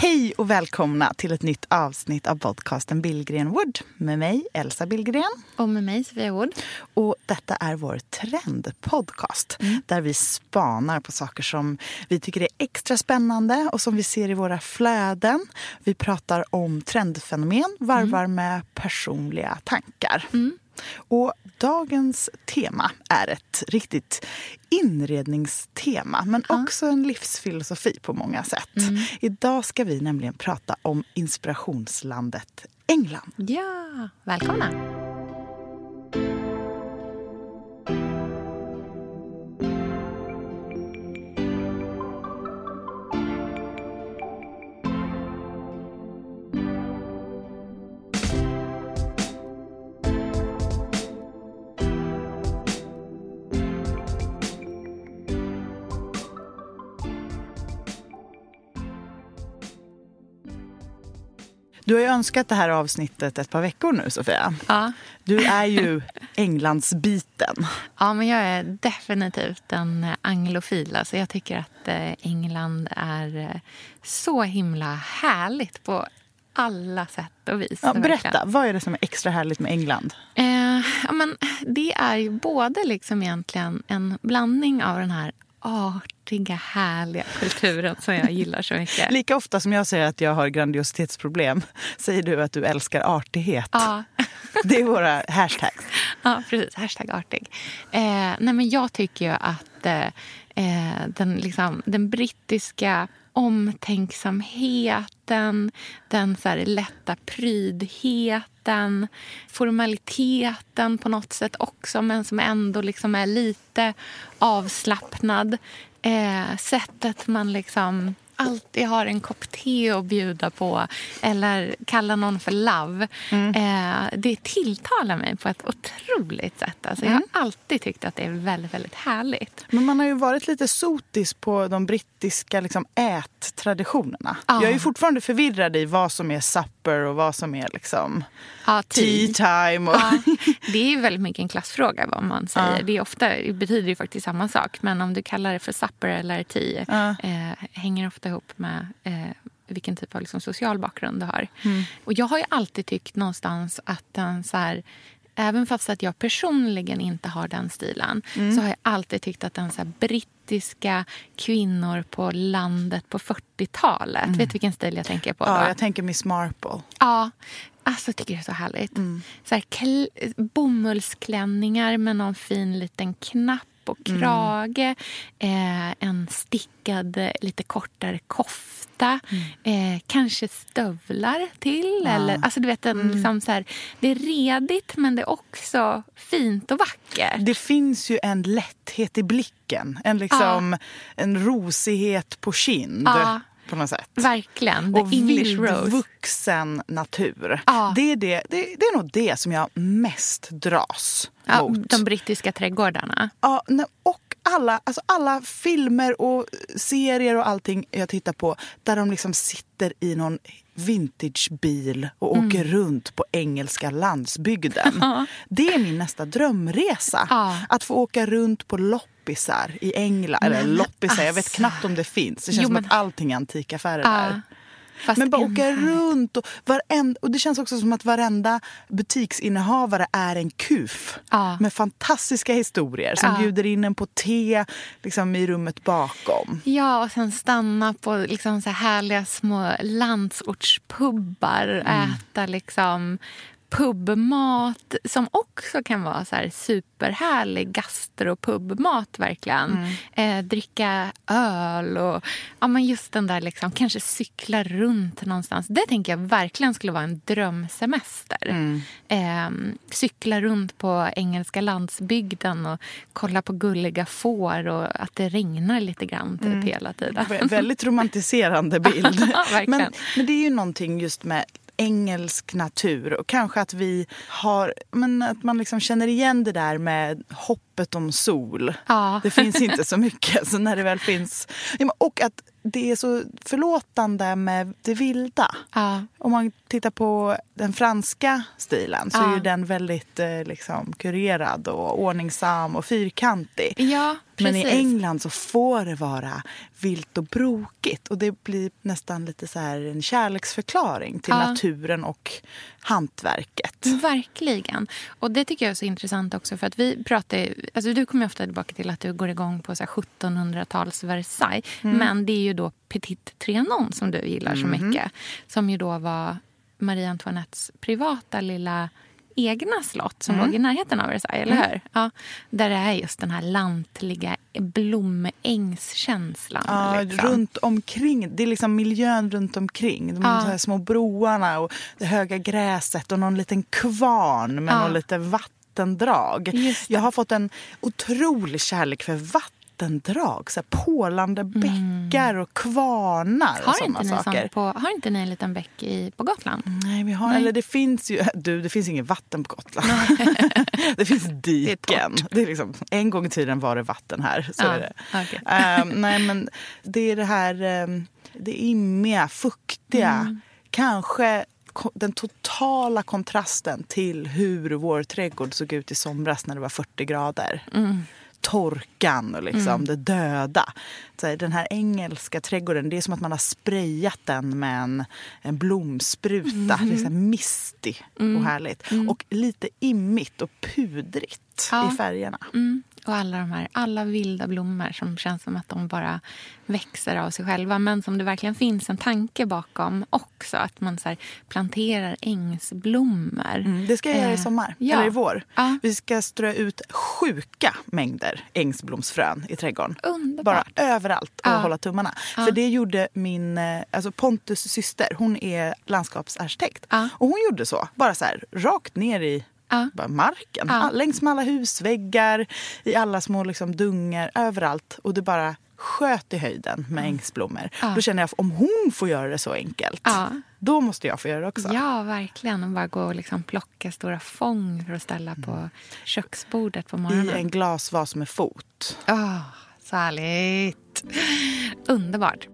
Hej och välkomna till ett nytt avsnitt av podcasten Billgren Wood med mig, Elsa Billgren. Och med mig, Sofia Wood. Och detta är vår trendpodcast Mm. där vi spanar på saker som vi tycker är extra spännande och som vi ser i våra flöden. Vi pratar om trendfenomen, varvar Mm. med personliga tankar. Och dagens tema är ett riktigt inredningstema men också en livsfilosofi på många sätt. Mm. Idag ska vi nämligen prata om inspirationslandet England. Ja, välkomna. Du har ju önskat det här avsnittet ett par veckor nu, Sofia. Ja. Du är ju Englandsbiten. ja, men jag är definitivt en anglofil. Alltså jag tycker att eh, England är eh, så himla härligt på alla sätt och vis. Ja, berätta, vad är det som är extra härligt med England? Eh, ja, men det är ju både liksom egentligen en blandning av den här artiga, härliga kulturen som jag gillar så mycket. Lika ofta som jag säger att jag har grandiositetsproblem säger du att du älskar artighet. Ja. Det är våra hashtags. Ja, precis. Hashtag artig. Eh, nej, men jag tycker ju att eh, eh, den, liksom, den brittiska omtänksamheten, den så här, lätta prydheten, formaliteten på något sätt också men som ändå liksom är lite avslappnad. Eh, sättet man liksom alltid har en kopp te att bjuda på eller kalla någon för love. Eh, det tilltalar mig på ett otroligt sätt. Alltså, Jag har alltid tyckt att det är väldigt, väldigt härligt. Men man har ju varit lite sotis på de brittiska liksom, ättraditionerna. Ja. Jag är fortfarande förvirrad i vad som är supper och vad som är liksom Ja, tea time. Och... Ja, det är ju väldigt mycket en klassfråga vad man säger. Det, är ofta, det betyder ju faktiskt samma sak. Men om du kallar det för supper eller tea eh, hänger ofta ihop med eh, vilken typ av liksom, social bakgrund du har. Mm. Och jag har ju alltid tyckt någonstans att den så här, Även fast att jag personligen inte har den stilen Mm. så har jag alltid tyckt att den så brittiska kvinnor på landet på 40-talet... Vet du vilken stil jag tänker på? då? Mm. Ja, jag tänker Miss Marple. Ja, alltså jag tycker det är så härligt. Så här, kl- bomullsklänningar med någon fin liten knapp och krage. Eh, en stickad, eh, lite kortare kofta. Eh, kanske stövlar till. Eller, alltså, du vet, en, liksom, så här, det är redigt, men det är också fint och vackert. Det finns ju en lätthet i blicken. En, liksom, en rosighet på kind. Ja. På något sätt. Verkligen. The och English Rose. vildvuxen natur. Ja. Det, är det, det, det är nog det som jag mest dras Ja, mot. de brittiska trädgårdarna. Ja, och alla, alltså alla filmer och serier och allting jag tittar på där de liksom sitter i någon vintagebil och Mm. åker runt på engelska landsbygden. Det är min nästa drömresa. Ja. Att få åka runt på loppisar i England. Eller loppisar, jag vet alltså. knappt om det finns. Det känns Jo, som men- att allting är antikaffärer Ja. där. Fast Men bara åka härligt. runt och, varenda, och det känns också som att varenda butiksinnehavare är en kuf. Ja. Med fantastiska historier som Ja. bjuder in en på te liksom, i rummet bakom. Ja, och sen stanna på liksom så här härliga små landsortspubbar. Mm. Äta liksom pubmat som också kan vara så här superhärlig gastropubmat verkligen. Mm. Eh, dricka öl och ja, men just den där liksom, kanske cykla runt någonstans. Det tänker jag verkligen skulle vara en drömsemester. Mm. Eh, cykla runt på engelska landsbygden och kolla på gulliga får och att det regnar lite grann typ mm. hela tiden. Väldigt romantiserande bild. ja, men, men det är ju någonting just med engelsk natur. Och kanske att vi har, men att man liksom känner igen det där med hoppet om sol. Ja. Det finns inte så mycket. Så när det väl finns... Och att det är så förlåtande med det vilda. Ja. Om man tittar på den franska stilen så ja. är den väldigt eh, liksom, kurerad och ordningsam och fyrkantig. Ja, Men i England så får det vara vilt och brokigt. Och det blir nästan lite så här en kärleksförklaring till naturen och hantverket. Verkligen. Och det tycker jag är så intressant också för att vi pratar, alltså du kommer ofta tillbaka till att du går igång på 1700-tals Versailles. Mm. Men det är ju då Petit Trianon som du gillar så mm. mycket. Som ju då var Marie Antoinettes privata lilla egna slott som mm. låg i närheten av Versailles, eller mm. hur? Ja, där det är just den här lantliga blomängskänslan. Ja, liksom. runt omkring. Det är liksom miljön runt omkring. De ja. här små broarna och det höga gräset och någon liten kvarn med ja. någon lite vattendrag. Jag har fått en otrolig kärlek för vatten vattendrag, så här pålande mm. bäckar och kvarnar har och sådana saker. På, har inte ni en liten bäck i, på Gotland? Nej, vi har, Nej. eller det finns ju, du det finns inget vatten på Gotland. det finns diken. Det är, det är liksom, en gång i tiden var det vatten här. Så ja, är det. Okay. Um, nej men det är det här um, det immiga, fuktiga. Mm. Kanske den totala kontrasten till hur vår trädgård såg ut i somras när det var 40 grader. Mm torkan och liksom mm. det döda. Så den här engelska trädgården, det är som att man har sprayat den med en, en blomspruta. Mm. Det är så misty mm. och härligt. Mm. Och lite immigt och pudrigt ja. i färgerna. Mm. Och alla de här alla vilda blommor som känns som att de bara växer av sig själva. Men som det verkligen finns en tanke bakom också. Att man så planterar ängsblommor. Mm, det ska jag göra i eh, sommar, ja. eller i vår. Ja. Vi ska strö ut sjuka mängder ängsblomsfrön i trädgården. Underbart. Bara överallt och ja. hålla tummarna. För det gjorde min, eh, alltså Pontus syster, hon är landskapsarkitekt. Och hon gjorde så, bara så här, rakt ner i Ja. Bara marken. Ja. Längs med alla husväggar, i alla små liksom dungar, överallt. Och det bara sköt i höjden med mm. ängsblommor. Ja. Då känner jag att om hon får göra det så enkelt, ja. då måste jag få göra det också. Ja, verkligen. Och bara gå och liksom plocka stora fång för att ställa på mm. köksbordet på morgonen. I en glasvas med fot. Oh, så härligt. Underbart.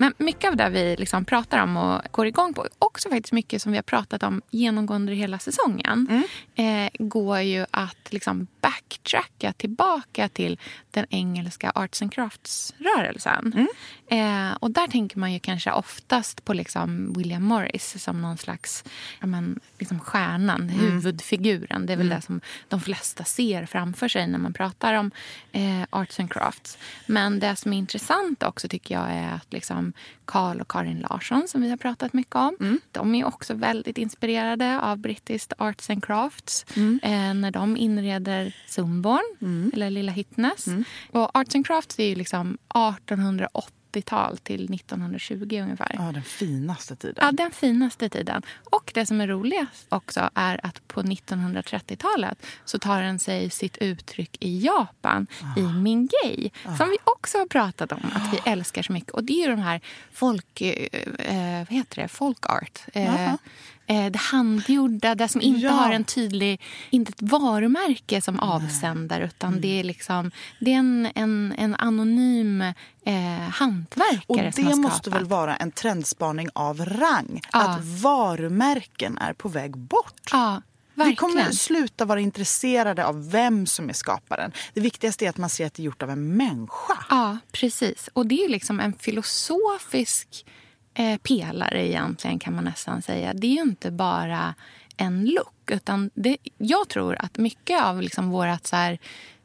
Men mycket av det vi liksom pratar om och går igång på, också faktiskt mycket som vi har pratat om genomgående hela säsongen, mm. eh, går ju att liksom backtracka tillbaka till den engelska arts and crafts-rörelsen. Mm. Eh, och där tänker man ju kanske oftast på liksom William Morris som någon slags ja, men, liksom stjärnan, mm. huvudfiguren. Det är väl mm. det som de flesta ser framför sig när man pratar om eh, arts and crafts. Men det som är intressant också tycker jag är att liksom Carl och Karin Larsson som vi har pratat mycket om. Mm. De är också väldigt inspirerade av brittiskt arts and crafts. Mm. Eh, när de inreder Sundborn, mm. eller Lilla Hittnes. Mm. Och arts and crafts är ju liksom 1880 80-tal till 1920 ungefär. Ja, den finaste tiden. Ja, den finaste tiden. Och det som är roligast också är att på 1930-talet så tar den sig sitt uttryck i Japan, ah. i Mingei. Ah. Som vi också har pratat om att vi ah. älskar så mycket. Och det är de här folk... Eh, eh vad heter det? Folk art. Eh, det handgjorda, det som inte ja. har en tydlig, inte ett varumärke som avsändare utan mm. det är liksom, det är en, en, en anonym eh, hantverkare Och det måste väl vara en trendspaning av rang? Ja. Att varumärken är på väg bort? Ja. Verkligen. Vi kommer sluta vara intresserade av vem som är skaparen. Det viktigaste är att man ser att det är gjort av en människa. Ja, precis. Och det är liksom en filosofisk eh, pelare egentligen kan man nästan säga. Det är ju inte bara en look. Utan det, jag tror att mycket av liksom vårt så här,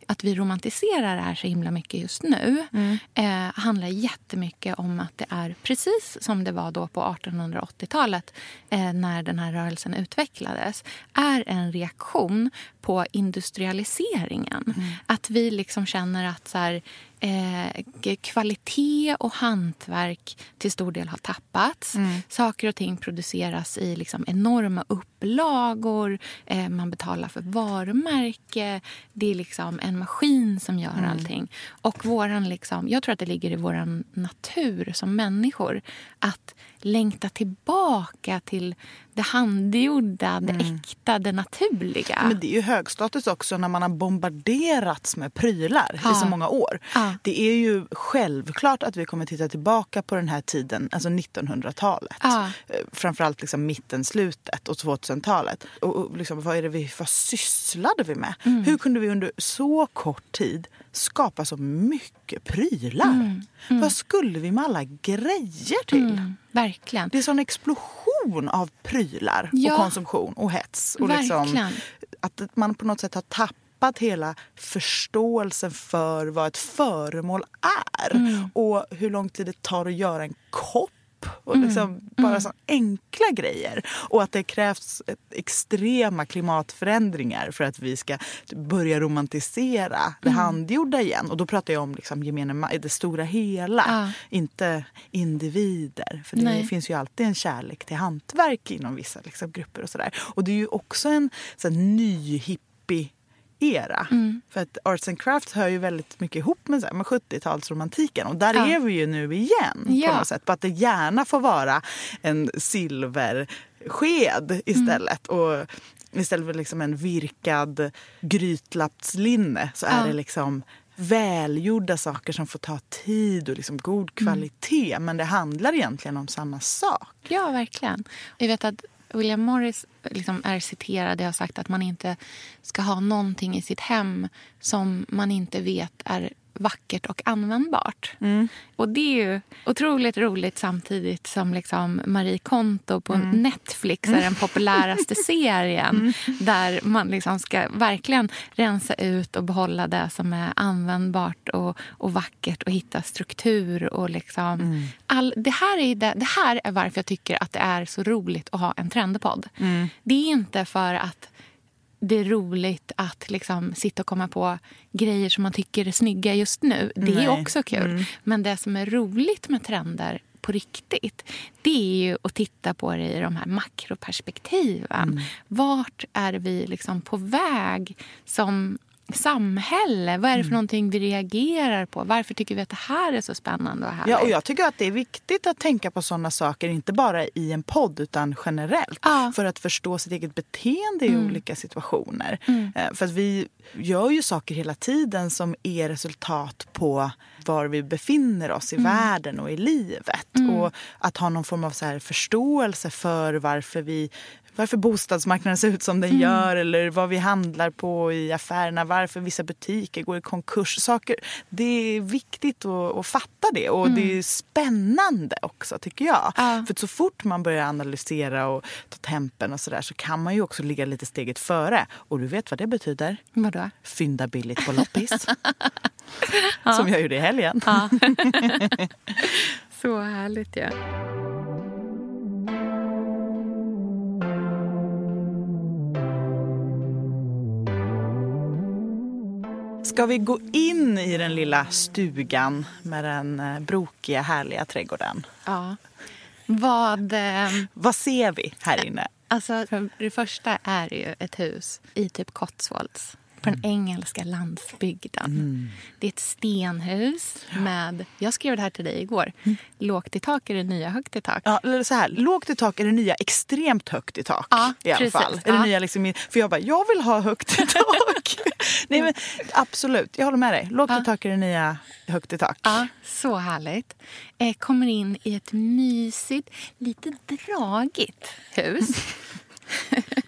att vi romantiserar det här så himla mycket just nu mm. eh, handlar jättemycket om att det är precis som det var då på 1880-talet eh, när den här rörelsen utvecklades är en reaktion på industrialiseringen. Mm. Att vi liksom känner att så här, eh, kvalitet och hantverk till stor del har tappats. Mm. Saker och ting produceras i liksom enorma upplagor. Eh, man betalar för varumärke. Det är liksom en maskin som gör mm. allting. Och våran liksom, jag tror att det ligger i vår natur som människor att längta tillbaka till det handgjorda, det mm. äkta, det naturliga. Men det är ju högstatus också när man har bombarderats med prylar ja. i så många år. Ja. Det är ju självklart att vi kommer titta tillbaka på den här tiden, alltså 1900-talet. Ja. Eh, framförallt liksom mitten, slutet och 2000-talet. Och liksom, vad är det vi, vad sysslade vi med? Mm. Hur kunde vi under så kort tid skapa så mycket prylar? Mm. Mm. Vad skulle vi med alla grejer till? Mm. Verkligen. Det är sån explosion av prylar ja. och konsumtion och hets. Och liksom, att man på något sätt har tappat hela förståelsen för vad ett föremål är. Mm. Och hur lång tid det tar att göra en kopp och mm. liksom mm. bara så enkla grejer. Och att det krävs extrema klimatförändringar för att vi ska börja romantisera det mm. handgjorda igen. Och då pratar jag om liksom gemene, det stora hela, ja. inte individer. För det Nej. finns ju alltid en kärlek till hantverk inom vissa liksom, grupper och sådär. Och det är ju också en så här, ny hippie era. Mm. För att arts and crafts hör ju väldigt mycket ihop med, med 70-talsromantiken. Och där ja. är vi ju nu igen. Ja. på något sätt. På att det gärna får vara en silversked istället. Mm. Och istället för liksom en virkad grytlappslinne så är ja. det liksom välgjorda saker som får ta tid och liksom god mm. kvalitet. Mm. Men det handlar egentligen om samma sak. Ja, verkligen. Jag vet att William Morris eh, liksom är citerad. Och har sagt att man inte ska ha någonting i sitt hem som man inte vet är vackert och användbart. Mm. Och det är ju otroligt roligt samtidigt som liksom Marie Konto på mm. Netflix är den populäraste serien mm. där man liksom ska verkligen rensa ut och behålla det som är användbart och, och vackert och hitta struktur. och liksom mm. all, det, här är det, det här är varför jag tycker att det är så roligt att ha en trendpodd. Mm. Det är inte för att det är roligt att liksom sitta och komma på grejer som man tycker är snygga just nu. Det Nej. är också kul. Mm. Men det som är roligt med trender på riktigt det är ju att titta på det i de här makroperspektiven. Mm. Vart är vi liksom på väg som samhälle? Vad är det för mm. någonting vi reagerar på? Varför tycker vi att det här är så spännande och härligt? Ja, och jag tycker att det är viktigt att tänka på sådana saker, inte bara i en podd utan generellt. Ja. För att förstå sitt eget beteende i mm. olika situationer. Mm. Eh, för att vi gör ju saker hela tiden som är resultat på var vi befinner oss i mm. världen och i livet. Mm. Och att ha någon form av så förståelse för varför vi varför bostadsmarknaden ser ut som den mm. gör eller vad vi handlar på i affärerna, varför vissa butiker går i konkurs. Saker, det är viktigt att, att fatta det och mm. det är spännande också tycker jag. Ja. För så fort man börjar analysera och ta tempen och sådär så kan man ju också ligga lite steget före. Och du vet vad det betyder? Vadå? Fynda billigt på loppis. ja. Som jag gjorde i helgen. Ja. så härligt ju. Ja. Ska vi gå in i den lilla stugan med den eh, brokiga, härliga trädgården? Ja. Vad... Eh... Vad ser vi här inne? Alltså, för det första är det ju ett hus i typ Cotswolds på den engelska landsbygden. Mm. Det är ett stenhus med... Jag skrev det här till dig igår. Mm. Lågt i tak är det nya högt i tak. Ja, så här, lågt i tak är det nya extremt högt i tak. Ja, i alla precis. fall. Är det nya liksom, för jag bara, jag vill ha högt i tak. Nej, men, absolut, jag håller med dig. Lågt ja. i tak är det nya högt i tak. Ja, så härligt. Eh, kommer in i ett mysigt, lite dragigt hus.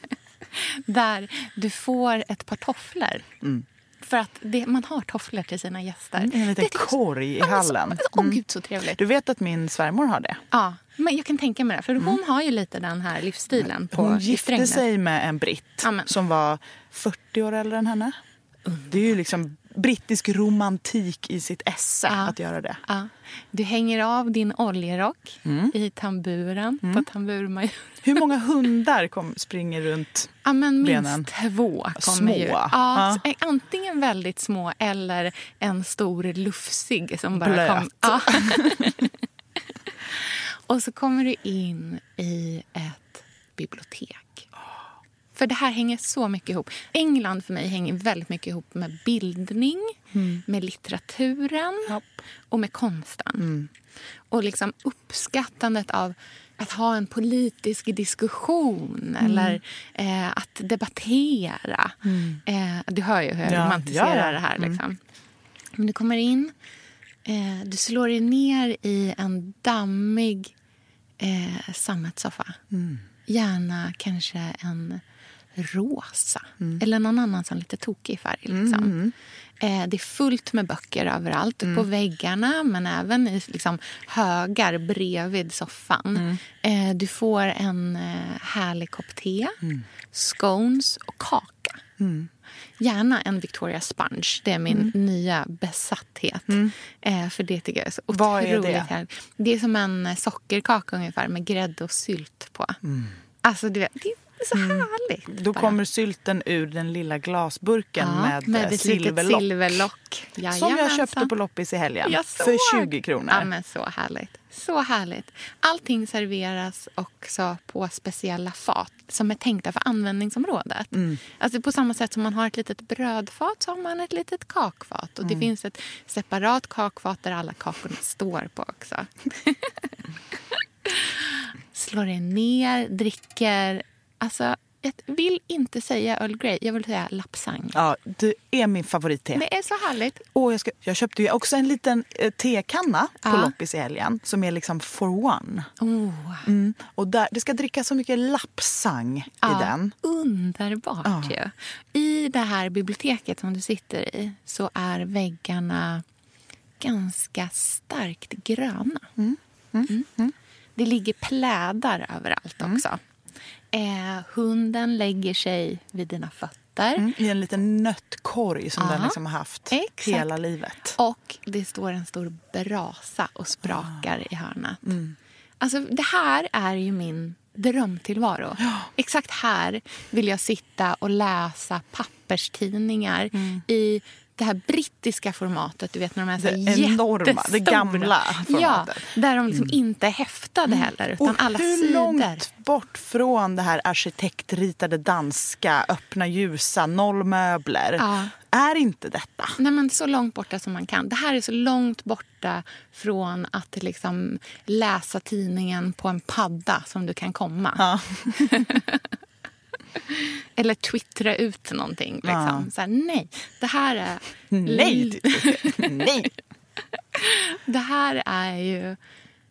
där du får ett par tofflor. Mm. För att det, man har tofflor till sina gäster. Mm, en liten det korg i hallen. Åh mm. gud så trevligt. Du vet att min svärmor har det? Ja, men jag kan tänka mig det. För hon mm. har ju lite den här livsstilen. På, hon gifte sig med en britt Amen. som var 40 år äldre än henne. Det är ju liksom brittisk romantik i sitt esse ja. att göra det. Ja. Du hänger av din oljerock mm. i tamburen mm. på tamburmajoren. Hur många hundar kom, springer runt ja, men benen? Minst två kommer små. ju. Ja, ja. Antingen väldigt små eller en stor lufsig som bara Blöt. kom. Ja. Och så kommer du in i ett bibliotek. För det här hänger så mycket ihop. England för mig hänger väldigt mycket ihop med bildning, mm. med litteraturen Hopp. och med konsten. Mm. Och liksom uppskattandet av att ha en politisk diskussion mm. eller eh, att debattera. Mm. Eh, du hör ju hur jag ja, romantiserar ja, det här. Mm. Liksom. Men du kommer in, eh, du slår dig ner i en dammig eh, sammetssoffa. Mm. Gärna kanske en rosa. Mm. Eller någon annan som lite tokig färg. Liksom. Mm. Eh, det är fullt med böcker överallt. Mm. På väggarna, men även i liksom, högar bredvid soffan. Mm. Eh, du får en eh, härlig kopp te, mm. scones och kaka. Mm. Gärna en Victoria Sponge. Det är min mm. nya besatthet. Mm. Eh, för det tycker jag är så otroligt är det? Härligt. Det är som en sockerkaka ungefär med grädde och sylt på. Mm. Alltså, du vet, det är så mm. härligt. Då bara. kommer sylten ur den lilla glasburken ja, med, med ett silverlock. silverlock. Som jag köpte på loppis i helgen. För 20 kronor. Ja, men så härligt. Så härligt. Allting serveras också på speciella fat som är tänkta för användningsområdet. Mm. Alltså på samma sätt som man har ett litet brödfat så har man ett litet kakfat. Och mm. Det finns ett separat kakfat där alla kakorna står på också. Slår det ner, dricker. Alltså, jag vill inte säga Earl Grey, jag vill säga lapsang. Ja, det är min favoritte. Det är så härligt. Och jag, ska, jag köpte ju också en liten eh, tekanna på ja. loppis i helgen som är liksom for one. Oh. Mm. Och där, det ska drickas så mycket lapsang ja, i den. Underbart ja. ju. I det här biblioteket som du sitter i så är väggarna ganska starkt gröna. Mm. Mm. mm. mm. Det ligger plädar överallt mm. också. Eh, hunden lägger sig vid dina fötter. Mm, I en liten nötkorg som ja, den liksom har haft exakt. hela livet. Och det står en stor brasa och sprakar ah. i hörnet. Mm. Alltså, det här är ju min drömtillvaro. Ja. Exakt här vill jag sitta och läsa papperstidningar mm. i det här brittiska formatet, du vet när de är så det enorma, det gamla formatet. Ja, där de liksom mm. inte är häftade mm. heller, utan och alla hur sidor. långt bort från det här arkitektritade danska, öppna ljusa, noll möbler. Ja. Är inte detta? Nej, men så långt borta som man kan. Det här är så långt borta från att liksom läsa tidningen på en padda som du kan komma. Ja. Eller twittra ut någonting. Liksom. Ja. Så här, nej, det här är... Nej! nej! Det här är ju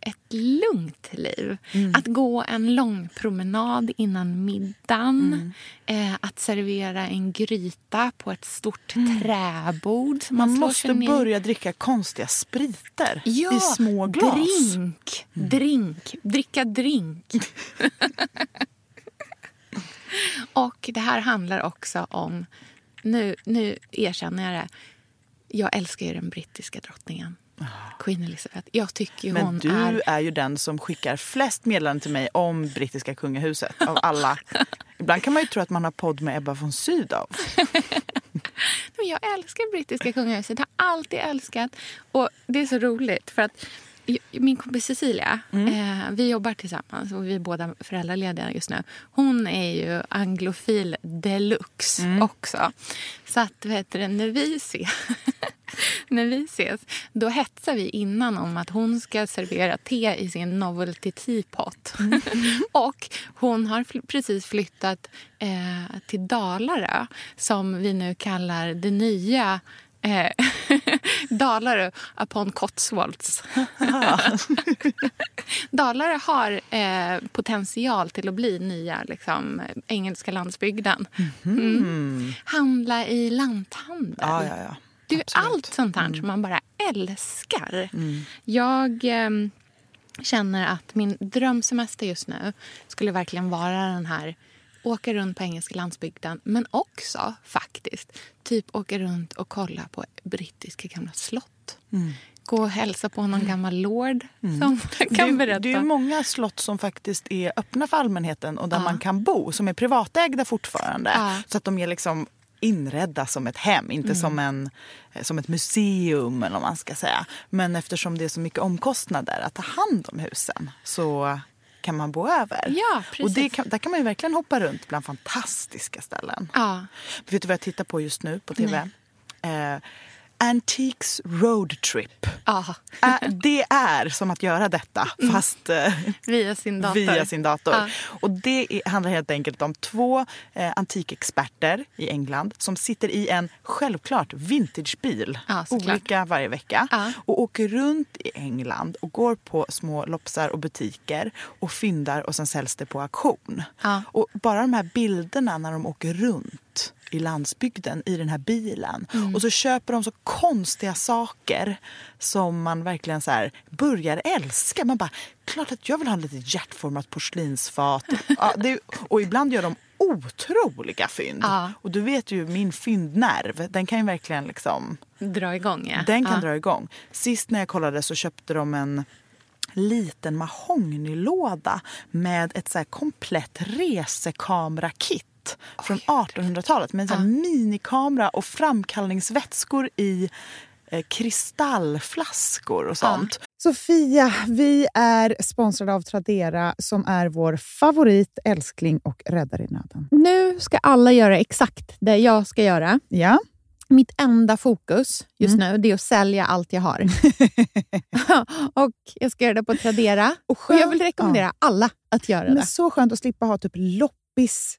ett lugnt liv. Mm. Att gå en lång promenad innan middagen. Mm. Eh, att servera en gryta på ett stort mm. träbord. man, man måste börja dricka konstiga spriter ja, i små glas. Drink, mm. drink, dricka drink. Och det här handlar också om... Nu, nu erkänner jag det. Jag älskar ju den brittiska drottningen. Queen Elizabeth. Jag tycker Men hon du är... är ju den som skickar flest meddelanden till mig om brittiska kungahuset av alla. Ibland kan man ju tro att man har podd med Ebba von Sydow. jag älskar brittiska kungahuset. Jag har alltid älskat. Och det är så roligt för att min kompis Cecilia, mm. eh, vi jobbar tillsammans och vi är båda föräldralediga just nu. Hon är ju anglofil deluxe mm. också. Så att, vet du, när vi ses när vi ses, då hetsar vi innan om att hon ska servera te i sin novelty teapot. Mm. och hon har fl precis flyttat eh, till Dalarö som vi nu kallar det nya eh, Dalarö upon Cotswolds. Dalarö har eh, potential till att bli nya liksom, engelska landsbygden. Mhm. Mm. Handla i lanthandel. Ja, ja, ja. Du, allt sånt här mm. som man bara älskar. Mm. Jag eh, känner att min drömsemester just nu skulle verkligen vara den här åka runt på engelska landsbygden men också faktiskt typ åka runt och kolla på brittiska gamla slott. Mm. Gå och hälsa på någon gammal lord mm. som kan berätta. Det är många slott som faktiskt är öppna för allmänheten och där ja. man kan bo, som är privatägda fortfarande. Ja. Så att de är liksom inredda som ett hem, inte mm. som, en, som ett museum eller man ska säga. Men eftersom det är så mycket omkostnader att ta hand om husen så kan man bo över. Ja, Och det kan, där kan man verkligen hoppa runt bland fantastiska ställen. Ja. Vet du vad jag tittar på just nu på tv? Eh, Antiques Road Trip. Äh, det är som att göra detta mm. fast mm. via sin dator. Via sin dator. Ah. Och det är, handlar helt enkelt om två eh, antikexperter i England som sitter i en självklart vintagebil, ah, olika varje vecka ah. och åker runt i England och går på små loppsar och butiker och fyndar och sen säljs det på auktion. Och bara de här bilderna när de åker runt i landsbygden i den här bilen. Mm. Och så köper de så konstiga saker som man verkligen så här börjar älska. Man bara, klart att jag vill ha en lite hjärtformat porslinsfat. ja, det, och ibland gör de otroliga fynd. Ja. Och du vet ju min fyndnerv, den kan ju verkligen liksom... Dra igång ja. Den kan ja. dra igång. Sist när jag kollade så köpte de en liten mahognylåda med ett så komplett resekamerakit från 1800-talet med en sån ja. minikamera och framkallningsvätskor i eh, kristallflaskor och sånt. Ja. Sofia, vi är sponsrade av Tradera som är vår favorit, älskling och räddare i nöden. Nu ska alla göra exakt det jag ska göra. Ja. Mitt enda fokus just mm. nu är att sälja allt jag har. och Jag ska göra det på Tradera. Och, och jag vill rekommendera ja. alla att göra Men det. Så skönt att slippa ha typ loppis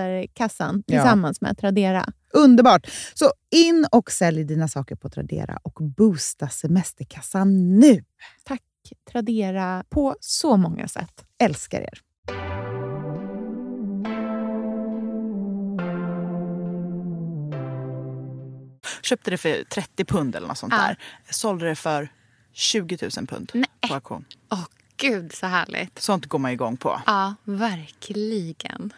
tillsammans ja. med Tradera. Underbart! Så in och sälj dina saker på Tradera och boosta semesterkassan nu. Tack Tradera på så många sätt. Älskar er. Köpte det för 30 pund eller något sånt ja. där. Sålde det för 20 000 pund Nej. på auktion. Åh gud så härligt. Sånt går man igång på. Ja, verkligen.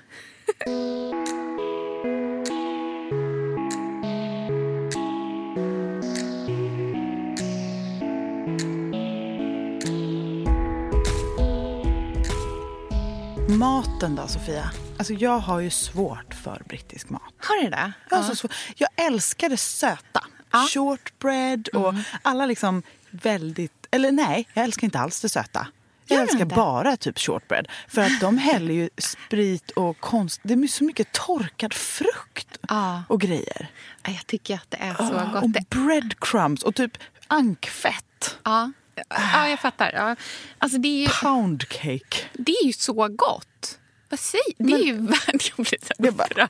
Maten då, Sofia? Alltså jag har ju svårt för brittisk mat. Har du det? Jag, har ja. så svårt. jag älskar det söta. Ja. Shortbread och mm. alla liksom väldigt... Eller nej, jag älskar inte alls det söta. Jag älskar inte? bara typ shortbread. För att de häller ju sprit och konst... Det är så mycket torkad frukt ja. och grejer. Jag tycker att det är så oh, gott. Och breadcrumbs och typ ankfett. Ja. Ja, jag fattar. Ja. Alltså, det är ju, Pound cake. Det är ju så gott. Vad säger Det är ju värd... Jag blir så upprörd.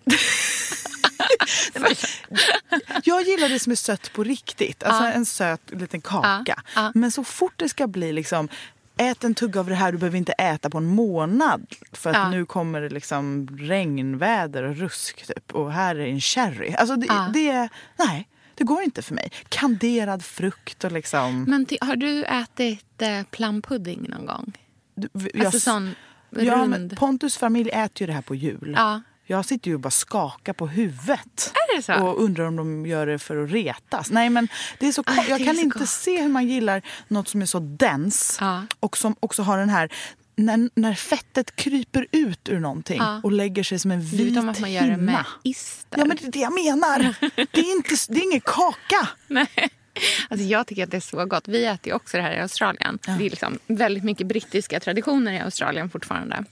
jag gillar det som är sött på riktigt. Alltså ja. en söt liten kaka. Ja. Ja. Men så fort det ska bli liksom ät en tugga av det här, du behöver inte äta på en månad. För att nu kommer det liksom regnväder och rusk typ. Och här är en sherry. Alltså det, det nej. Det går inte för mig. Kanderad frukt och liksom... Men har du ätit eh, plumpudding någon gång? Du, jag, alltså sån ja, Men Pontus familj äter ju det här på jul. Ja. Jag sitter ju och bara skakar på huvudet. Är det så? Och undrar om de gör det för att retas. Nej men det är så Aj, Jag det kan inte gott. se hur man gillar något som är så dens ja. och som också har den här när, när fettet kryper ut ur någonting Ja. och lägger sig som en vit Utom att man gör det med hinna. ister. Ja, men det är det jag menar. Det är, inte, det är ingen kaka. Nej. Alltså jag tycker att det är så gott. Vi äter ju också det här i Australien. Det är liksom väldigt mycket brittiska traditioner i Australien fortfarande.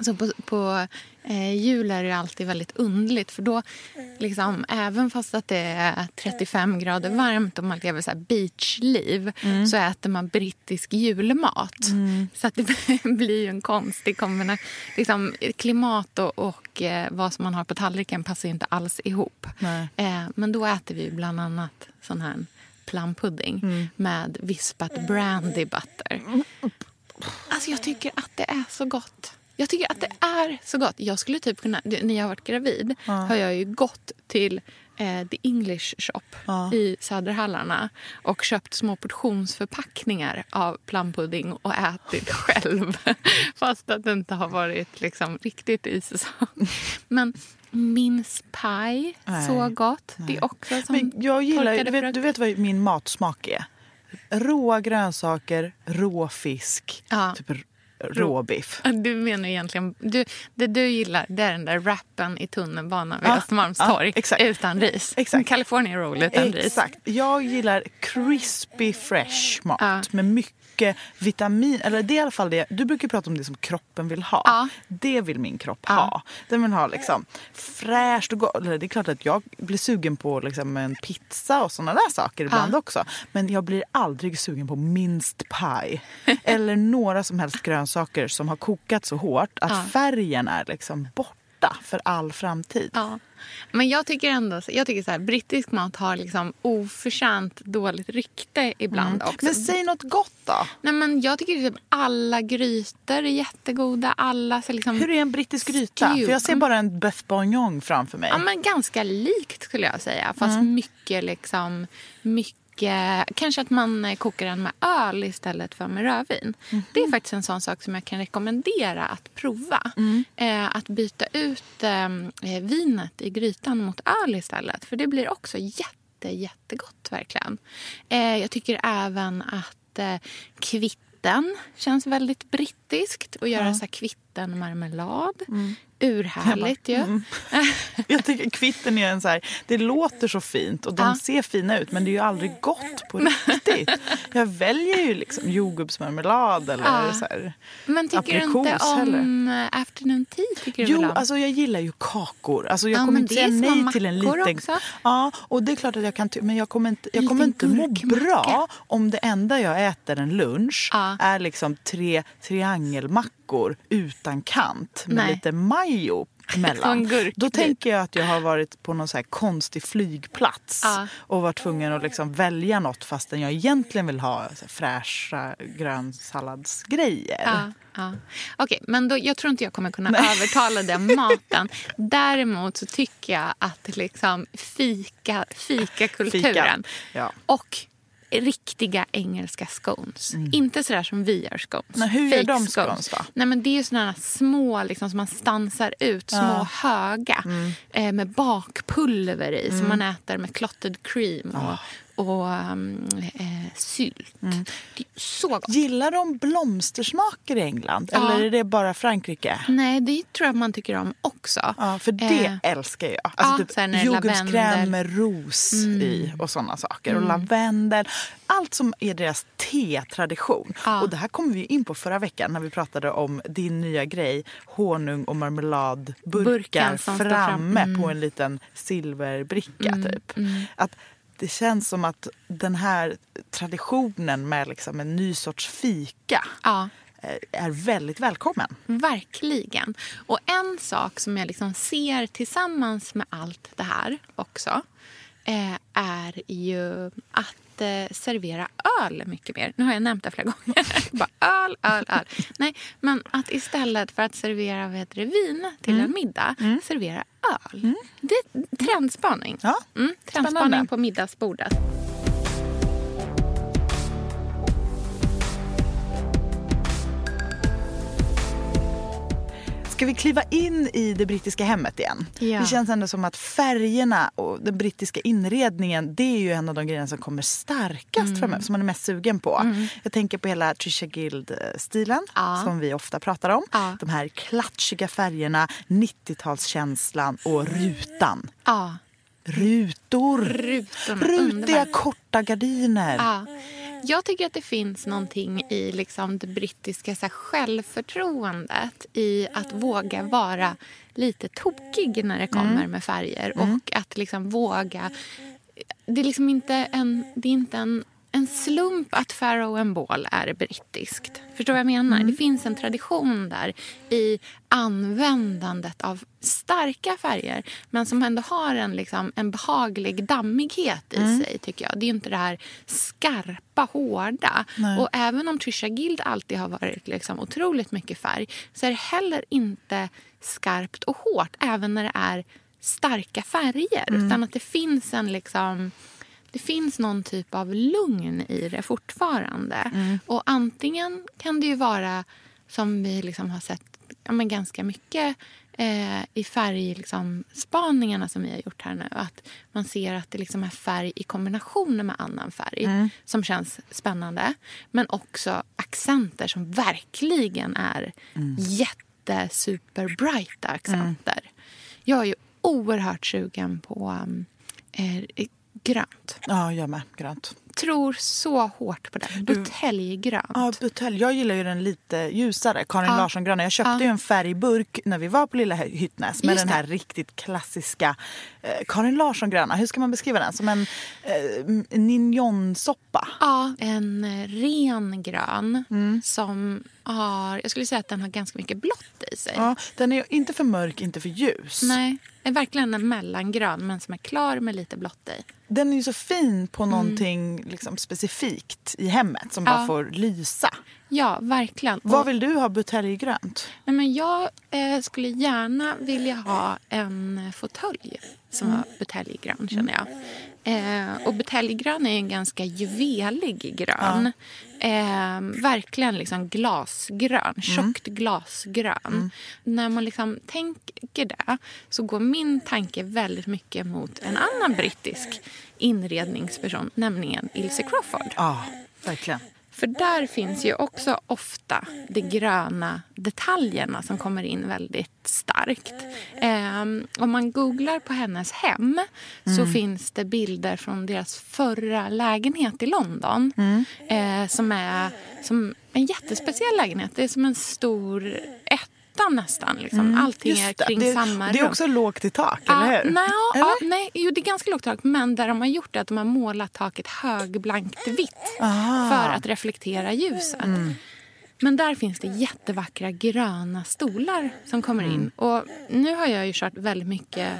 Så på, på eh, jul är det alltid väldigt underligt. För då, liksom, även fast att det är 35 grader varmt och man lever så beachliv så äter man brittisk julmat. Så att det blir ju en konstig kombination. Liksom, klimat och, och eh, vad som man har på tallriken passar inte alls ihop. Eh, men då äter vi bland annat sån här plumpudding Mm. med vispat brandy butter. Alltså jag tycker att det är så gott. Jag tycker att det är så gott. Jag skulle typ kunna, när jag har varit gravid har jag ju gått till eh, The English Shop Ja. i Söderhallarna och köpt små portionsförpackningar av plumpudding och ätit själv. Fast att det inte har varit liksom riktigt i säsong. Men mince pie, så Nej, gott. Det är också som Men jag gillar, du vet, du vet vad min matsmak är? Råa grönsaker, rå fisk, Ja. typ råbiff. Du menar egentligen... Du, det du gillar det är den där rappen i tunnelbanan vid Ja, Östermalmstorg ja, utan ris. Exakt. California roll utan ris. Exakt. Jag gillar crispy fresh mat Ja. med mycket vitamin. Eller det är i alla fall det. Du brukar prata om det som kroppen vill ha. Ja. Det vill min kropp Ja. ha. Den vill ha liksom fräscht och gott. Det är klart att jag blir sugen på liksom en pizza och såna där saker ibland Ja. också. Men jag blir aldrig sugen på minced pie. eller några som helst grönsaker som har kokat så hårt att färgen är liksom borta för all framtid. Ja. Men jag tycker ändå jag tycker så här, brittisk mat har liksom oförtjänt dåligt rykte ibland också. Mm. Men säg något gott då. Nej, men jag tycker typ alla grytor är jättegoda. Alla så liksom, Hur är en brittisk gryta? För jag ser bara en bœuf bourguignon framför mig. Ja, men ganska likt skulle jag säga. Fast Mm. mycket liksom... Mycket, kanske att man eh, kokar den med öl istället för med rödvin. Mhm. Det är faktiskt en sån sak som jag kan rekommendera att prova. Mm. Eh, att byta ut eh, vinet i grytan mot öl istället. För det blir också jätte, jättegott verkligen. Eh, jag tycker även att eh, kvitten känns väldigt brittiskt. Att göra så här kvittenmarmelad. Mm. Urhärligt ju. Jag tycker kvitten är en så här, det låter så fint och de Ja. ser fina ut men det är ju aldrig gott på riktigt. Jag väljer ju liksom jordgubbsmarmelad eller Ja. så här. Men tycker du inte om eh, afternoon tea? Tycker du Jo, väl om? alltså jag gillar ju kakor. Alltså jag Ja, kommer inte säga nej till en liten... också. Ja, och det är klart att jag kan men jag kommer inte, jag kommer inte må bra om det enda jag äter en lunch är liksom tre triangelmackor utan kant med Nej. lite majo mellan. Då tänker jag att jag har varit på någon så konstig flygplats Ja. och varit tvungen att liksom välja något fastän jag egentligen vill ha fräscha grönsalladsgrejer. Ja, ja. Okej, men då, jag tror inte jag kommer kunna övertala den maten. Däremot så tycker jag att liksom fika, fikakulturen Fika, ja. och riktiga engelska scones. Inte sådär som vi gör scones. Nej, hur gör Fake de scones då? Nej, men det är sådana små liksom, som man stansar ut, små höga Mm. eh, med bakpulver i som man äter med clotted cream och, Ah. Och um, eh, sylt. Mm. Så gott. Gillar de blomstersmaker i England? Ja. Eller är det bara Frankrike? Nej, det tror jag man tycker om också. Ja, för det Eh, älskar jag. Alltså ja, är jordgubbskräm. Mm. med ros i och såna saker. Och lavendel. Allt som är deras tetradition. Ja. Och det här kom vi in på förra veckan när vi pratade om din nya grej. Honung och marmeladburkar Burken står fram. framme på en liten silverbricka typ. Att det känns som att den här traditionen med liksom en ny sorts fika Ja, eh, är väldigt välkommen. verkligen. Och en sak som jag liksom ser tillsammans med allt det här också eh, är ju att eh, servera öl mycket mer. Nu har jag nämnt det flera gånger. Bara öl, öl, öl. Nej, men att istället för att servera vad heter det, vin till Mm. en middag, servera öl. Det är trendspaning. Ja, Mm, trendspaning spännande. på middagsbordet. Ska vi kliva in i det brittiska hemmet igen? Ja. Det känns ändå som att färgerna och den brittiska inredningen det är ju en av de grejerna som kommer starkast mm. framöver, som man är mest sugen på. Mm. Jag tänker på hela Trisha Guild-stilen ja. som vi ofta pratar om. Ja. De här klatschiga färgerna, 90-talskänslan och rutan. Ja. Rutor. Rutiga korta gardiner. Ja. Jag tycker att det finns någonting i liksom det brittiska så här, självförtroendet i att våga vara lite tokig när det kommer mm. med färger. Mm. Och att liksom våga... Det är liksom inte en, det är inte en en slump att Pharaoh and Ball är brittiskt. Förstår vad jag menar? Mm. Det finns en tradition där i användandet av starka färger men som ändå har en, liksom, en behaglig dammighet i mm. sig. tycker jag. Det är inte det här skarpa, hårda. Nej. Och även om Trisha Guild alltid har varit liksom, otroligt mycket färg så är det heller inte skarpt och hårt även när det är starka färger. Mm. Utan att det finns en... liksom det finns någon typ av lugn i det fortfarande. Mm. Och antingen kan det ju vara, som vi liksom har sett ja, men ganska mycket eh, i färgspaningarna liksom, som vi har gjort här nu. Att man ser att det liksom är färg i kombination med annan färg mm. som känns spännande. Men också accenter som verkligen är mm. jätte accenter. Mm. Jag är ju oerhört sugen på eh, grönt. Ja, jag med. Grönt. Tror så hårt på den. Buteljgrönt. Ja, butelj. Jag gillar ju den lite ljusare. Karin ja. Larsson-gröna. Jag köpte ja. ju en färgburk när vi var på Lilla Hyttnäs med Just den här det. riktigt klassiska eh, Karin Larsson-gröna. Hur ska man beskriva den? Som en eh, ninjonsoppa. Ja, en ren grön mm. som har... Jag skulle säga att den har ganska mycket blått i sig. Ja, den är inte för mörk, inte för ljus. Nej, är verkligen en mellangrön men som är klar med lite blått i. Den är ju så fin på mm. någonting mm. liksom specifikt i hemmet som ja. bara får lysa. Ja, verkligen. Vad vill du ha buteljgrönt? Nej, men jag eh, skulle gärna vilja ha en fåtölj som mm. var buteljgrön känner jag. Eh, och buteljgrön är en ganska juvelig grön. Ja. Eh, verkligen liksom glasgrön, mm. tjockt glasgrön. Mm. När man liksom tänker det så går min tanke väldigt mycket mot en annan brittisk inredningsperson, nämligen Ilse Crawford. Ja, verkligen. För där finns ju också ofta de gröna detaljerna som kommer in väldigt starkt. Eh, om man googlar på hennes hem mm. så finns det bilder från deras förra lägenhet i London. Mm. Eh, som är som en jättespeciell lägenhet. Det är som en stor ett ytan nästan. Liksom. Mm, Allting är kring det, samma rum. Det är också lågt i tak, ja, eller hur? Nej, eller? Ja, nej, jo, det är ganska lågt i tak. Men där de har gjort det att de har målat taket högblankt vitt Aha. för att reflektera ljuset. Mm. Men där finns det jättevackra gröna stolar som kommer in. Mm. Och nu har jag ju kört väldigt mycket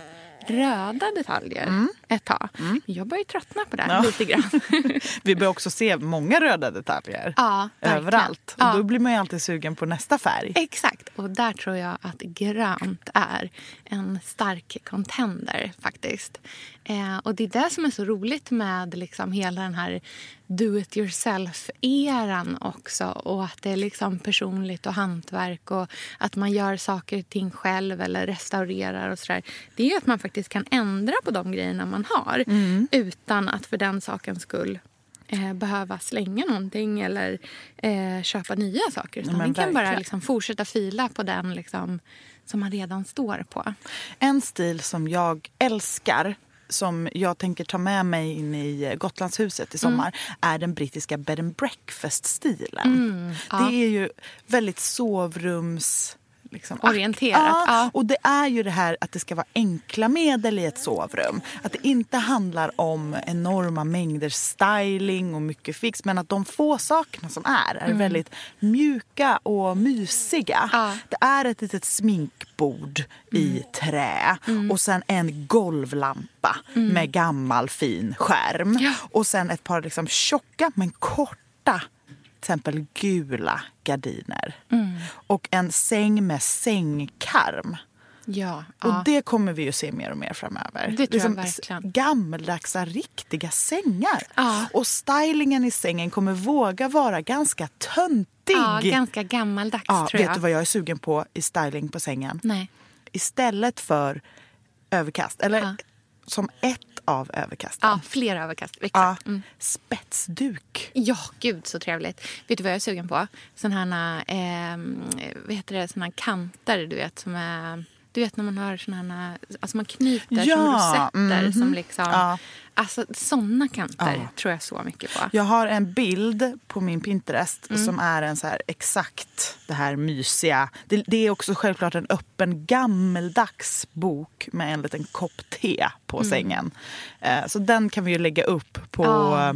röda detaljer mm. ett tag. Mm. Jag börjar tröttna på det ja. lite grann. Vi börjar också se många röda detaljer ja, överallt. Ja. då blir man ju alltid sugen på nästa färg. Exakt. Och där tror jag att grönt är en stark contender faktiskt. Eh, och det är det som är så roligt med liksom hela den här do it yourself-eran också. Och att det är liksom personligt och hantverk och att man gör saker och ting själv eller restaurerar och sådär. Det är att man faktiskt kan ändra på de grejerna man har mm. utan att för den sakens skull eh, behöva slänga någonting eller eh, köpa nya saker. Utan man kan bara liksom fortsätta fila på den liksom, som man redan står på. En stil som jag älskar som jag tänker ta med mig in i Gotlandshuset i sommar mm. är den brittiska bed and breakfast-stilen. Mm, ja. Det är ju väldigt sovrums liksom, orienterat. Ja, ja. Och det är ju det här att det ska vara enkla medel i ett sovrum. Att det inte handlar om enorma mängder styling och mycket fix. Men att de få sakerna som är, är mm. väldigt mjuka och mysiga. Ja. Det är ett litet sminkbord mm. i trä mm. och sen en golvlampa mm. med gammal fin skärm. Och sen ett par liksom tjocka men korta exempel gula gardiner. Mm. Och en säng med sängkarm. Ja, och ja. det kommer vi ju se mer och mer framöver. Det tror jag verkligen. Gammaldags, riktiga sängar. Ja. Och stylingen i sängen kommer våga vara ganska töntig Ja, ganska gammaldags ja, tror jag. Vet du vad jag är sugen på i styling på sängen? Nej. Istället för överkast, eller som ett av överkasten. Ja, fler överkast. Exakt. Ja, mm. Spetsduk. Ja, gud så trevligt. Vet du vad jag är sugen på? Sådana här, eh, vad heter det, såna här kanter du vet som är du vet när man har såna här, alltså man knyter ja, som rosetter. Mm -hmm. som liksom, ja. Alltså såna kanter ja. tror jag så mycket på. Jag har en bild på min Pinterest mm. som är en så här exakt det här mysiga. Det, det, är också självklart en öppen gammeldags bok med en liten kopp te på mm. sängen. Eh, så den kan vi ju lägga upp på ja,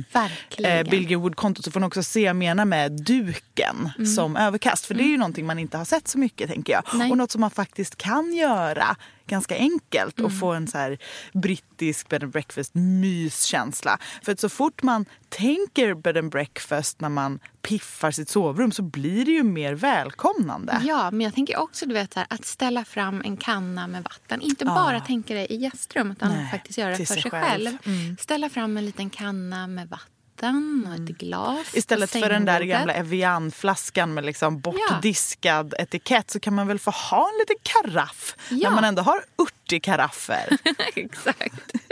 eh, Bill Wood-kontot så får ni också se vad jag menar med duken mm. som överkast. För det är ju mm. någonting man inte har sett så mycket tänker jag. Nej. Och något som man faktiskt kan göra ganska enkelt mm. och få en så här brittisk bed and breakfast myskänsla. För att så fort man tänker bed and breakfast när man piffar sitt sovrum så blir det ju mer välkomnande. Ja, men jag tänker också du vet, här, att ställa fram en kanna med vatten. Inte ja. bara tänka det i gästrum utan Nej, faktiskt göra det för sig själv. själv. Mm. Ställa fram en liten kanna med vatten vatten och ett mm. glas. Istället för den där gamla Evian-flaskan med liksom bortdiskad ja. etikett så kan man väl få ha en liten karaff ja. när man ändå har urtig-karaffer. Exakt.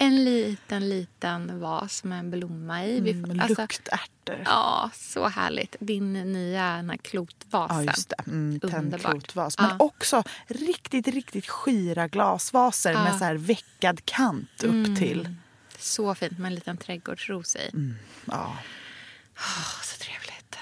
En liten, liten vas med en blomma i. Mm, alltså, luktärtor. Ja, så härligt. Din nya klotvasen. Ja, just det. Mm, Tändklotvas. Men ja. också riktigt, riktigt skira glasvaser ja. med så här veckad kant upp mm. Så fint med en liten trädgårdsros i. Mm, ja. Oh, så trevligt.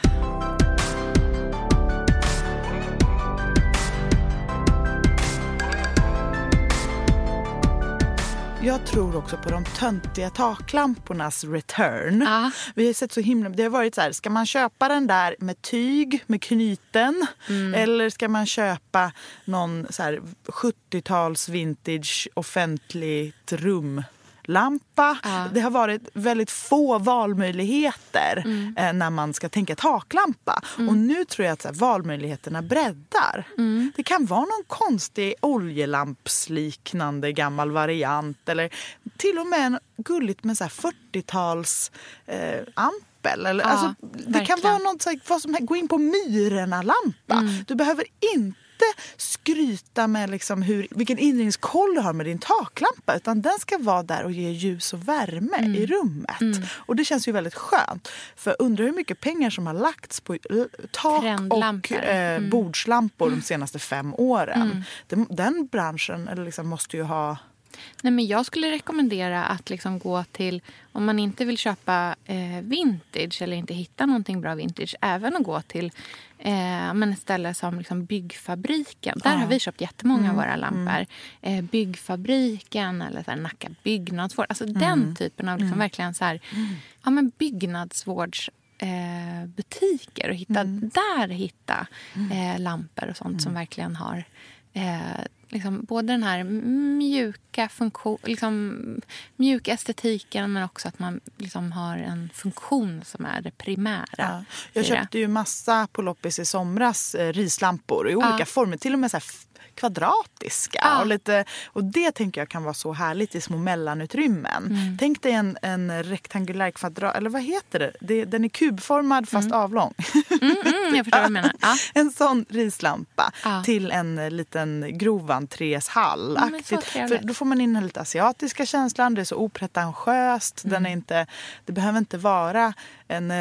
Jag tror också på de töntiga taklampornas return. Ah. Vi har sett så himla... Det har varit så här, ska man köpa den där med tyg, med knyten? Mm. Eller ska man köpa någon 70-tals vintage offentligt rum lampa. Ja. Det har varit väldigt få valmöjligheter mm. eh, när man ska tänka taklampa. Mm. Och nu tror jag att här, valmöjligheterna breddar. Mm. Det kan vara någon konstig oljelampsliknande gammal variant eller till och med en gulligt med 40-tals eh. Eller, ja, alltså, det kan vara något, så här, vad som, gå in på Myrorna-lampa. Mm. Du behöver inte skryta med liksom hur, vilken inredningskoll du har med din taklampa utan den ska vara där och ge ljus och värme mm. i rummet. Mm. Och det känns ju väldigt skönt. För undrar hur mycket pengar som har lagts på tak och eh, mm. bordslampor de senaste fem åren. Mm. Den, den branschen eller liksom måste ju ha Nej, men jag skulle rekommendera att liksom gå till, om man inte vill köpa eh, vintage eller inte hitta någonting bra vintage, även att gå till eh, men ett ställe som liksom Byggfabriken. Där ja. har vi köpt jättemånga mm. av våra lampor. Mm. Eh, byggfabriken eller så här Nacka byggnadsvård. Alltså mm. den typen av liksom mm. verkligen så här, mm. ja, men byggnadsvårds eh, butiker och hitta, mm. där hitta eh, lampor och sånt som verkligen har eh, liksom, både den här mjuka funktion, liksom, mjuka estetiken men också att man liksom har en funktion som är det primära. Ja. Jag köpte ju massa på loppis i somras eh, rislampor i olika ja. former. Till och med så kvadratiska. Ah. Och, lite, och det tänker jag kan vara så härligt i små mellanutrymmen. Mm. Tänk dig en, en rektangulär kvadrat, eller vad heter det? det den är kubformad fast mm. avlång. Mm, mm, jag förstår vad du menar. Ah. En sån rislampa ah. till en liten grov entréshall. För då får man in den lite asiatiska känslan, det är så opretentiöst. Den är mm. inte, det behöver inte vara en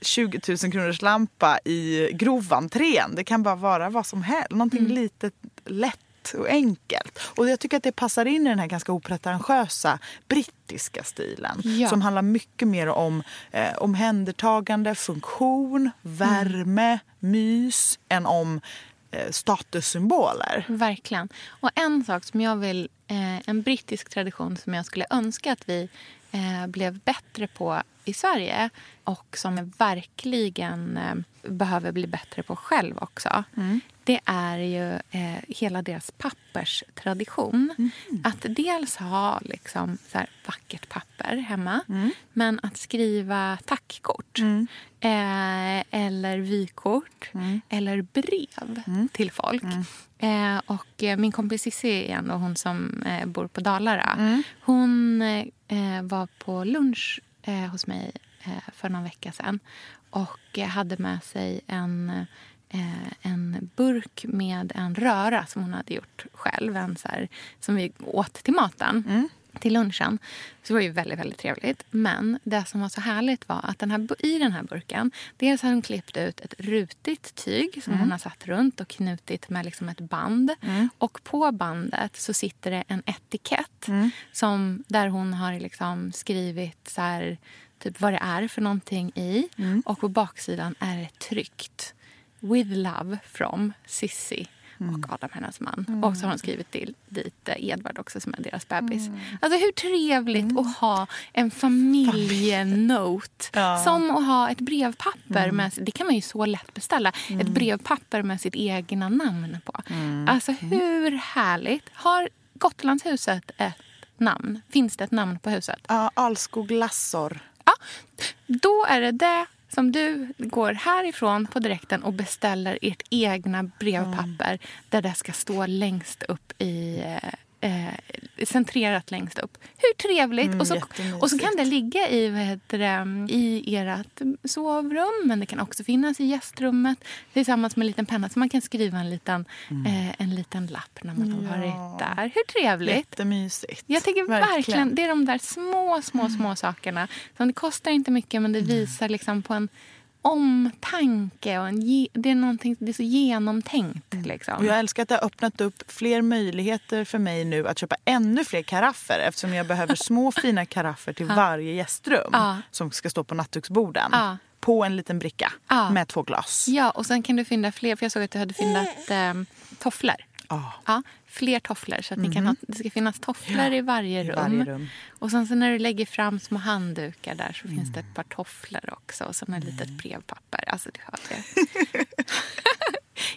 20 eh, 000 kronors lampa i grovantrén. Det kan bara vara vad som helst. Någonting mm. litet, lätt och enkelt. Och jag tycker att det passar in i den här ganska opretentiösa brittiska stilen. Ja. Som handlar mycket mer om eh, omhändertagande, funktion, värme, mm. mys än om eh, statussymboler. Verkligen. Och en sak som jag vill, eh, en brittisk tradition som jag skulle önska att vi eh, blev bättre på i Sverige och som jag verkligen eh, behöver bli bättre på själv också. Mm. Det är ju eh, hela deras papperstradition. Mm. Att dels ha liksom, så här, vackert papper hemma mm. men att skriva tackkort mm. eh, eller vykort mm. eller brev mm. till folk. Eh, och eh, min kompis Cissi igen, och hon som eh, bor på Dalarna hon var på lunch Eh, hos mig eh, för någon vecka sedan och eh, hade med sig en, eh, en burk med en röra som hon hade gjort själv. En så här, som vi åt till maten. Mm till lunchen. Så det var ju väldigt, väldigt trevligt. Men det som var så härligt var att den här, i den här burken... Dels har hon klippt ut ett rutigt tyg som mm. hon har satt runt och knutit med liksom ett band. Mm. Och på bandet så sitter det en etikett mm. som, där hon har liksom skrivit så här, typ vad det är för någonting i. Mm. Och på baksidan är det tryckt. With love from Sissi. Och Adam, hennes man. Mm. Och så har hon skrivit till, dit eh, Edvard också som är deras bebis. Mm. Alltså hur trevligt mm. att ha en familjenote. ja. Som att ha ett brevpapper. Mm. Med, det kan man ju så lätt beställa. Ett mm. brevpapper med sitt egna namn på. Mm. Alltså hur härligt. Har Gotlandshuset ett namn? Finns det ett namn på huset? Ja, Alskog Lassor. Ja, då är det det som du går härifrån på direkten och beställer ert egna brevpapper mm. där det ska stå längst upp i eh, centrerat längst upp. Hur trevligt! Mm, och, så, och så kan det ligga i, vad heter det, i ert sovrum men det kan också finnas i gästrummet tillsammans med en liten penna så man kan skriva en liten, mm. eh, en liten lapp när man har varit där. Hur trevligt! Jättemysigt. Jag tycker verkligen. verkligen, det är de där små, små, små mm. sakerna. Som det kostar inte mycket men det visar liksom på en omtanke. Och en, det, är det är så genomtänkt. Mm. Liksom. Och jag älskar att det har öppnat upp fler möjligheter för mig nu att köpa ännu fler karaffer eftersom jag behöver små fina karaffer till ja. varje gästrum ja. som ska stå på nattduksborden. Ja. På en liten bricka med två glas. Ja, och sen kan du fynda fler. För jag såg att du hade fyndat eh, tofflor. Oh. Ja, fler tofflor. Så att mm. ni kan mhm. ha, det ska finnas tofflor ja, i, varje, i rum. varje rum. Och sen så när du lägger fram små handdukar där så mm. finns det ett par tofflor också. Och sen ett litet mm. brevpapper. Alltså, du hör det.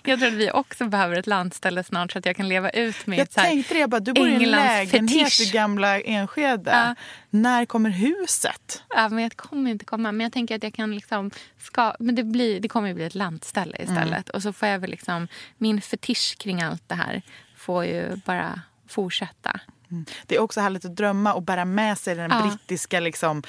jag tror att vi också behöver ett landställe snart så att jag kan leva ut med Jag så här, tänkte det, jag bara, du bor i en lägenhet fetisch. i gamla Enskede. Ja. När kommer huset? Ja, men jag kommer inte komma. Men jag tänker att jag kan liksom... Ska, men det, blir, det kommer ju bli ett landställe istället. Mm. Och så får jag väl liksom... Min fetisch kring allt det här får ju bara fortsätta. Mm. Det är också härligt att drömma och bära med sig den ja. brittiska liksom,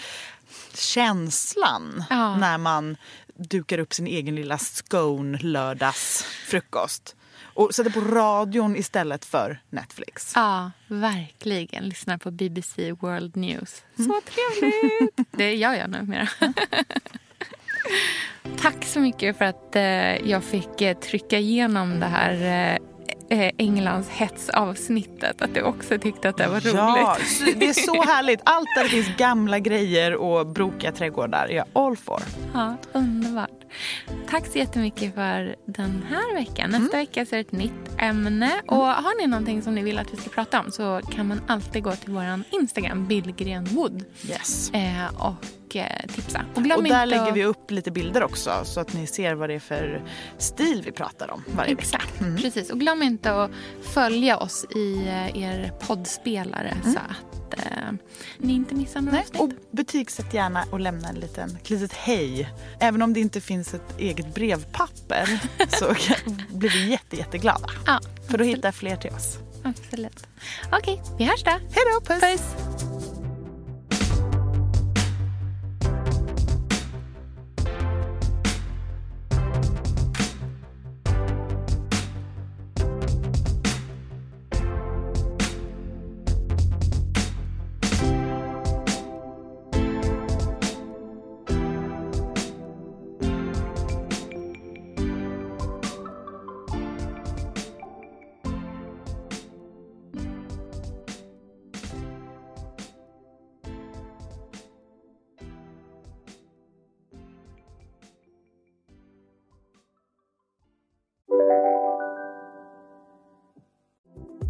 känslan ja. när man dukar upp sin egen lilla scone lördagsfrukost. Och sätter på radion istället för Netflix. Ja, verkligen. Lyssnar på BBC World News. Så mm. trevligt! Det gör jag numera. Tack så mycket för att eh, jag fick eh, trycka igenom det här eh, Englands hetsavsnittet. Att du också tyckte att det var roligt. Ja, det är så härligt. Allt där det finns gamla grejer och brokiga trädgårdar. Jag all for. Ja, underbart. Tack så jättemycket för den här veckan. Nästa mm. vecka så är det ett nytt ämne. Och har ni någonting som ni vill att vi ska prata om så kan man alltid gå till vår Instagram, Billgrenwood. Yes. Eh, och eh, tipsa. Och, och där lägger vi upp lite bilder också så att ni ser vad det är för stil vi pratar om varje Exakt, vecka. Mm. precis. Och glöm inte att följa oss i eh, er poddspelare mm. så att att eh, ni inte missar några avsnitt. Och betygsätt gärna och lämna en liten, ett litet hej. Även om det inte finns ett eget brevpapper så blir vi jätte, jätteglada. Ja, för då hittar fler till oss. Absolut. Okej, vi hörs då. Hej då, puss. puss.